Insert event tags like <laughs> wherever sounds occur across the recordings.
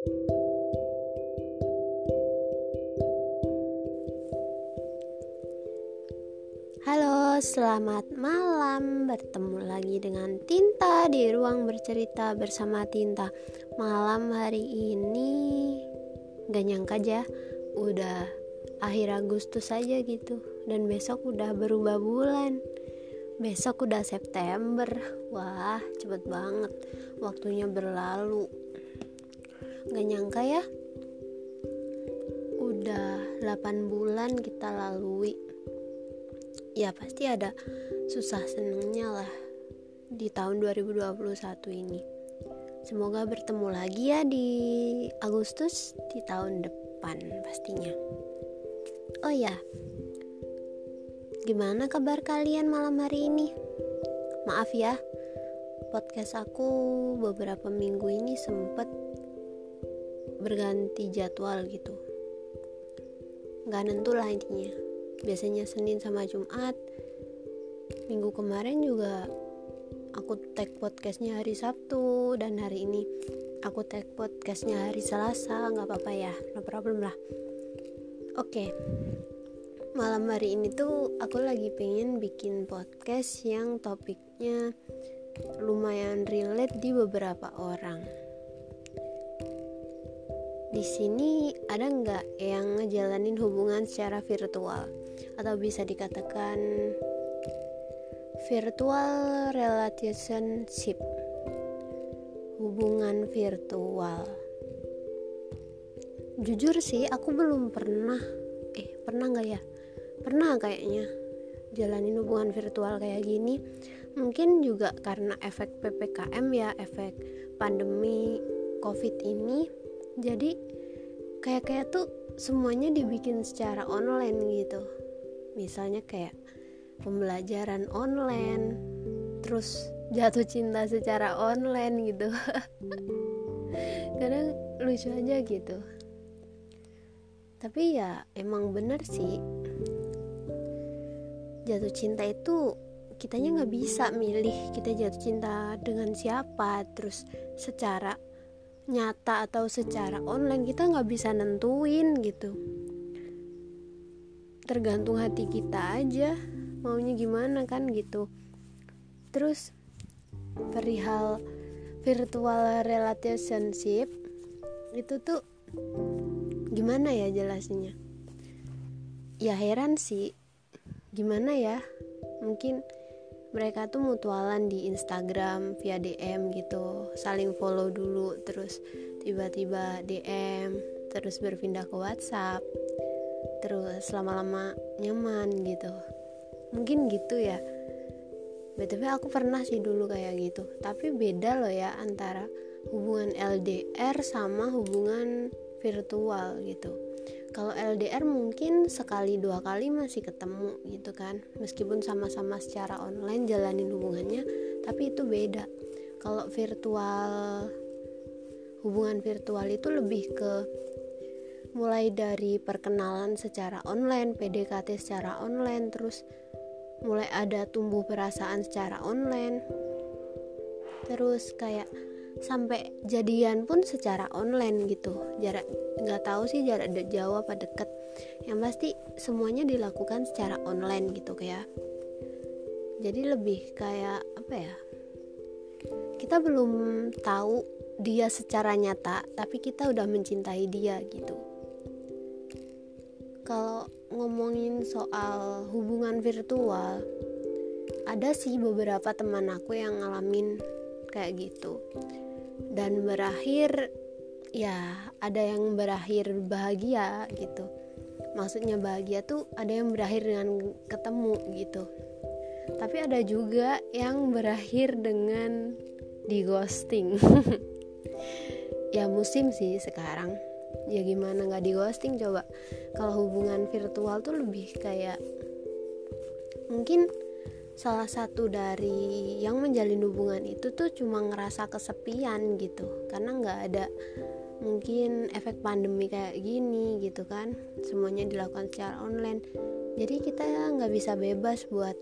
Halo, selamat malam. Bertemu lagi dengan Tinta di ruang bercerita bersama Tinta. Malam hari ini gak nyangka aja udah akhir Agustus aja gitu dan besok udah berubah bulan. Besok udah September. Wah, cepet banget. Waktunya berlalu. Gak nyangka ya. Udah 8 bulan kita lalui. Ya pasti ada susah senengnya lah di tahun 2021 ini. Semoga bertemu lagi ya di Agustus di tahun depan pastinya. Oh ya gimana kabar kalian malam hari ini? Maaf ya podcast aku beberapa minggu ini sempet berganti jadwal gitu. Nggak nentu lah intinya. Biasanya Senin sama Jumat. Minggu kemarin juga aku tag podcastnya hari Sabtu dan hari ini aku tag podcastnya hari Selasa. Nggak apa-apa ya no problem lah. Oke. Okay. malam hari ini tuh aku lagi pengen bikin podcast yang topiknya lumayan relate di beberapa orang di sini ada nggak yang ngejalanin hubungan secara virtual? Atau bisa dikatakan virtual relationship. Hubungan virtual. Jujur sih aku belum pernah eh pernah nggak ya? Pernah kayaknya jalanin hubungan virtual kayak gini. Mungkin juga karena efek ppkm ya efek pandemi covid ini jadi kayak kayak tuh semuanya dibikin secara online gitu. Misalnya kayak pembelajaran online terus jatuh cinta secara online gitu. <laughs> Kadang lucu aja gitu. Tapi ya emang bener sih. Jatuh cinta itu kitanya nggak bisa milih kita jatuh cinta dengan siapa terus secara nyata atau secara online kita nggak bisa nentuin gitu. Tergantung hati kita aja maunya gimana kan gitu. Terus perihal virtual relationship itu tuh gimana ya jelasnya? Ya heran sih gimana ya? Mungkin mereka tuh mutualan di Instagram via DM gitu saling follow dulu terus tiba-tiba DM terus berpindah ke WhatsApp terus lama-lama nyaman gitu. Mungkin gitu ya. Btw aku pernah sih dulu kayak gitu tapi beda loh ya antara hubungan LDR sama hubungan virtual gitu kalau LDR mungkin sekali dua kali masih ketemu gitu kan. Meskipun sama-sama secara online jalanin hubungannya tapi itu beda. Kalau virtual hubungan virtual itu lebih ke mulai dari perkenalan secara online, PDKT secara online, terus mulai ada tumbuh perasaan secara online, terus kayak sampai jadian pun secara online gitu. Jarak nggak tahu sih jarak jauh apa deket. Yang pasti semuanya dilakukan secara online gitu kayak jadi lebih kayak apa ya? Kita belum tahu dia secara nyata tapi kita udah mencintai dia gitu. Kalau ngomongin soal hubungan virtual ada sih beberapa teman aku yang ngalamin kayak gitu dan berakhir ya ada yang berakhir bahagia gitu. Maksudnya bahagia tuh ada yang berakhir dengan ketemu gitu. Tapi ada juga yang berakhir dengan di ghosting <laughs> ya musim sih sekarang. Ya gimana nggak di ghosting coba kalau hubungan virtual tuh lebih kayak mungkin salah satu dari yang menjalin hubungan itu tuh cuma ngerasa kesepian gitu. Karena nggak ada mungkin efek pandemi kayak gini gitu kan. Semuanya dilakukan secara online. Jadi kita nggak bisa bebas buat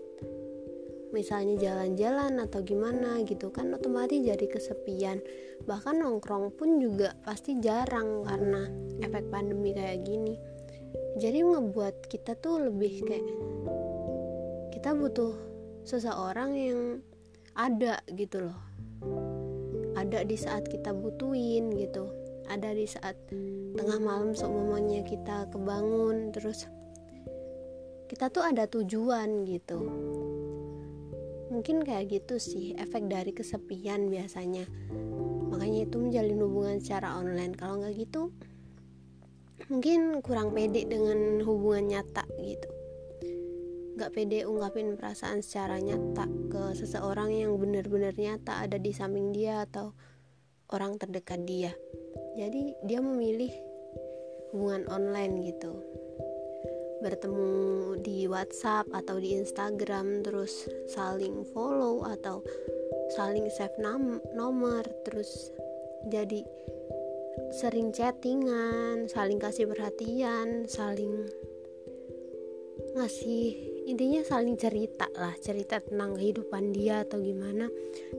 misalnya jalan-jalan atau gimana gitu kan otomatis jadi kesepian. Bahkan nongkrong pun juga pasti jarang karena efek pandemi kayak gini. Jadi ngebuat kita tuh lebih kayak kita butuh seseorang yang ada gitu loh. Ada di saat kita butuhin gitu. Ada di saat tengah malam seumumnya kita kebangun terus kita tuh ada tujuan gitu. Mungkin kayak gitu sih efek dari kesepian biasanya. Makanya itu menjalin hubungan secara online. Kalau nggak gitu mungkin kurang pede dengan hubungan nyata gitu nggak pede ungkapin perasaan secara nyata ke seseorang yang benar-benar nyata ada di samping dia atau orang terdekat dia. Jadi dia memilih hubungan online gitu. Bertemu di WhatsApp atau di Instagram terus saling follow atau saling save nom nomor terus jadi sering chattingan saling kasih perhatian saling ngasih intinya saling cerita lah cerita tentang kehidupan dia atau gimana.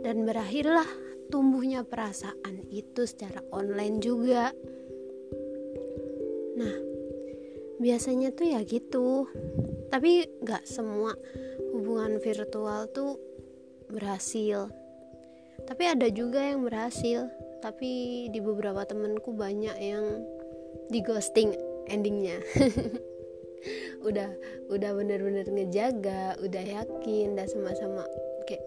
Dan berakhirlah tumbuhnya perasaan itu secara online juga. Nah biasanya tuh ya gitu. Tapi gak semua hubungan virtual tuh berhasil. Tapi ada juga yang berhasil. Tapi di beberapa temenku banyak yang di ghosting endingnya <laughs> udah udah bener-bener ngejaga udah yakin dan sama-sama kayak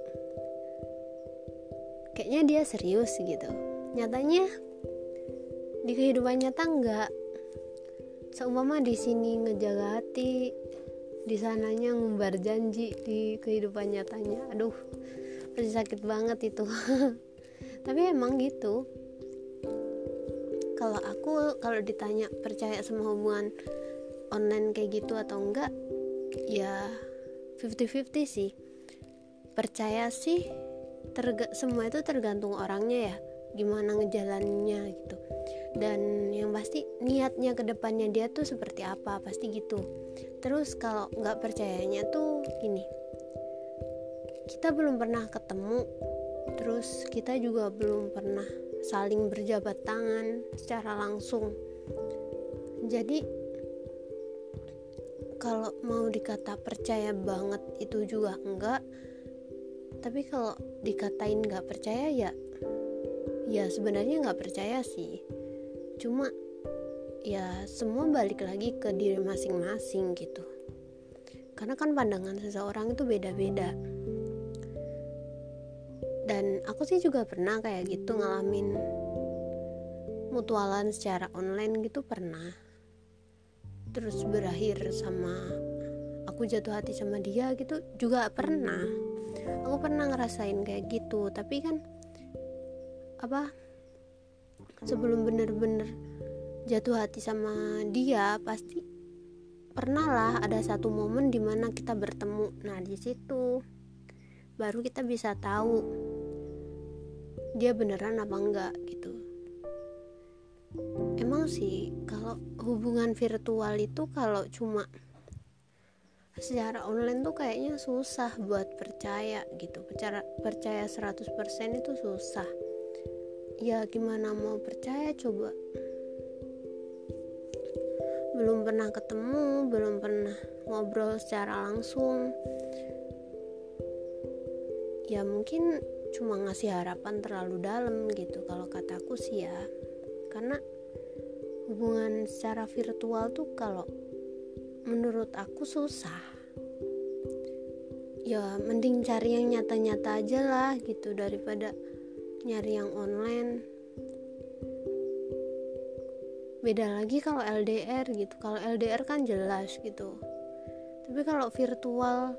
kayaknya dia serius gitu. Nyatanya di kehidupan nyata enggak seumpama di sini ngejaga hati di sananya ngumbar janji di kehidupan nyatanya. Aduh pasti sakit banget itu. <laughs> Tapi emang gitu. Kalau aku kalau ditanya percaya sama hubungan online kayak gitu atau enggak ya 50-50 sih. Percaya sih terga semua itu tergantung orangnya ya gimana ngejalannya gitu. Dan yang pasti niatnya ke depannya dia tuh seperti apa pasti gitu. Terus kalau nggak percayanya tuh gini kita belum pernah ketemu terus kita juga belum pernah saling berjabat tangan secara langsung. Jadi kalau mau dikata percaya banget itu juga enggak. Tapi kalau dikatain nggak percaya ya ya sebenarnya nggak percaya sih. Cuma ya semua balik lagi ke diri masing-masing gitu. Karena kan pandangan seseorang itu beda-beda. Dan aku sih juga pernah kayak gitu ngalamin mutualan secara online gitu pernah terus berakhir sama aku jatuh hati sama dia gitu juga pernah. Aku pernah ngerasain kayak gitu tapi kan apa sebelum bener-bener jatuh hati sama dia pasti pernah lah ada satu momen di mana kita bertemu. Nah di situ baru kita bisa tahu dia beneran apa enggak gitu emang sih kalau hubungan virtual itu kalau cuma secara online tuh kayaknya susah buat percaya gitu. Percaya percaya 100% itu susah. Ya gimana mau percaya coba? Belum pernah ketemu belum pernah ngobrol secara langsung. Ya mungkin cuma ngasih harapan terlalu dalam gitu. Kalau kataku sih ya karena hubungan secara virtual tuh kalau menurut aku susah. Ya mending cari yang nyata-nyata aja lah gitu daripada nyari yang online. Beda lagi kalau LDR gitu. Kalau LDR kan jelas gitu. Tapi kalau virtual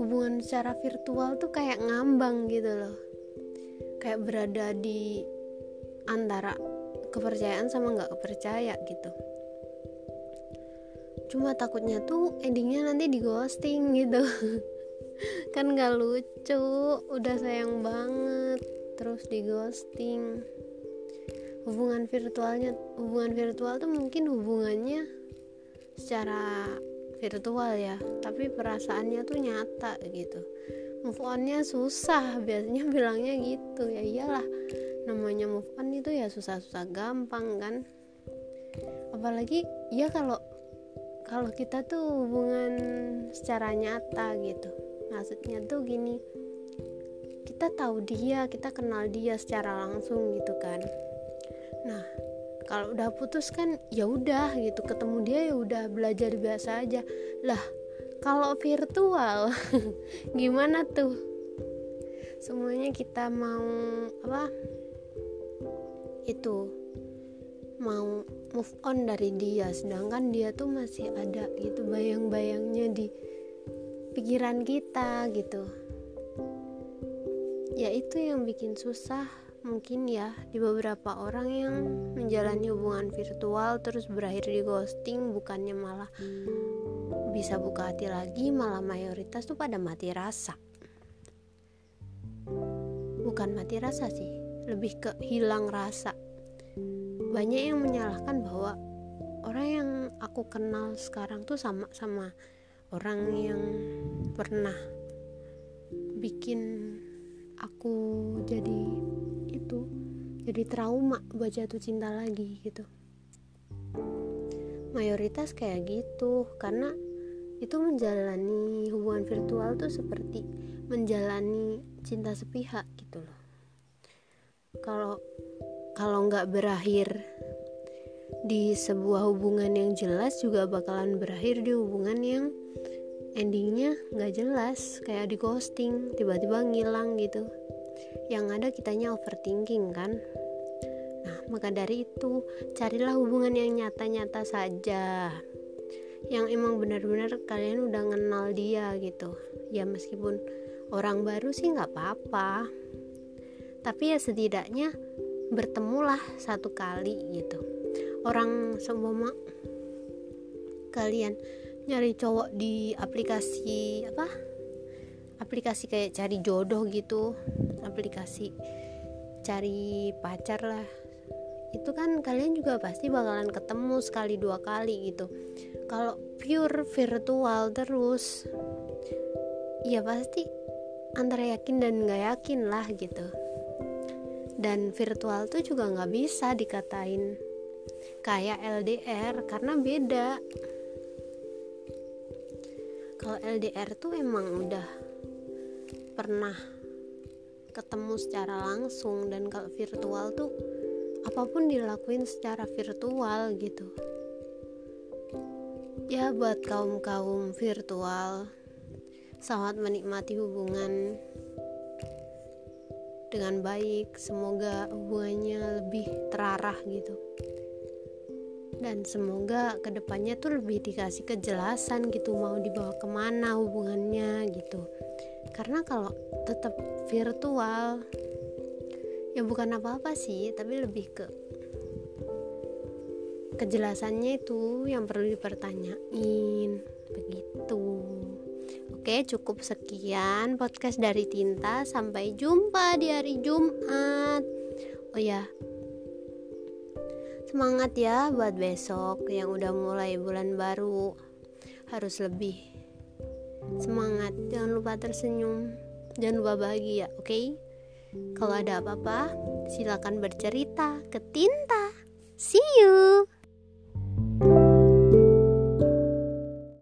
hubungan secara virtual tuh kayak ngambang gitu loh. Kayak berada di antara kepercayaan sama nggak kepercaya gitu. Cuma takutnya tuh endingnya nanti di ghosting gitu. <laughs> Kan gak lucu udah sayang banget terus di ghosting. Hubungan virtualnya hubungan virtual tuh mungkin hubungannya secara virtual ya tapi perasaannya tuh nyata gitu. Move onnya susah biasanya bilangnya gitu. Ya iyalah namanya move on itu ya susah-susah gampang kan? Apalagi ya kalau kalau kita tuh hubungan secara nyata gitu. Maksudnya tuh gini kita tahu dia kita kenal dia secara langsung gitu kan. Nah kalau udah putus kan ya udah gitu ketemu dia ya udah belajar biasa aja. Lah kalau virtual <laughs> gimana tuh? Semuanya kita mau apa itu. Mau move on dari dia sedangkan dia tuh masih ada gitu bayang-bayangnya di pikiran kita gitu. Ya itu yang bikin susah mungkin ya di beberapa orang yang menjalani hubungan virtual terus berakhir di ghosting bukannya malah bisa buka hati lagi malah mayoritas tuh pada mati rasa. Bukan mati rasa sih lebih ke hilang rasa. Banyak yang menyalahkan bahwa orang yang aku kenal sekarang tuh sama sama orang yang pernah bikin aku jadi itu jadi trauma buat jatuh cinta lagi gitu. Mayoritas kayak gitu karena itu menjalani hubungan virtual tuh seperti menjalani cinta sepihak gitu loh kalau kalau nggak berakhir di sebuah hubungan yang jelas juga bakalan berakhir di hubungan yang endingnya nggak jelas. Kayak di ghosting tiba-tiba ngilang gitu. Yang ada kitanya overthinking kan. Nah maka dari itu carilah hubungan yang nyata-nyata saja. Yang emang benar-benar kalian udah kenal dia gitu. Ya meskipun orang baru sih nggak apa-apa tapi ya setidaknya bertemulah satu kali gitu. Orang semua kalian nyari cowok di aplikasi apa? Aplikasi kayak cari jodoh gitu aplikasi cari pacar lah. Itu kan kalian juga pasti bakalan ketemu sekali dua kali gitu. Kalau pure virtual terus ya pasti antara yakin dan nggak yakin lah gitu dan virtual tuh juga nggak bisa dikatain kayak LDR karena beda. Kalau LDR tuh emang udah pernah ketemu secara langsung dan kalau virtual tuh apa pun dilakuin secara virtual gitu. Ya buat kaum kaum virtual selamat menikmati hubungan dengan baik semoga hubungannya lebih terarah gitu. Dan semoga ke depannya tuh lebih dikasih kejelasan gitu mau dibawa ke mana hubungannya gitu. Karena kalau tetap virtual ya bukan apa-apa sih tapi lebih ke kejelasannya itu yang perlu dipertanyain begitu Oke, cukup sekian podcast dari Tinta. Sampai jumpa di hari Jumat. Oh ya, semangat ya buat besok yang udah mulai bulan baru. Harus lebih semangat. Jangan lupa tersenyum. Jangan lupa bahagia, oke? Okay? Kalau ada apa-apa, silakan bercerita ke Tinta. See you.